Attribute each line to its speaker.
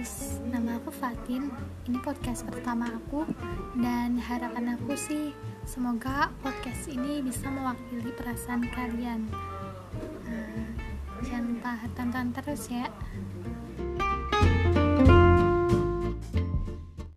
Speaker 1: guys, nama aku Fatin. Ini podcast pertama aku dan harapan aku sih semoga podcast ini bisa mewakili perasaan kalian. Nah, jangan lupa hantam terus ya.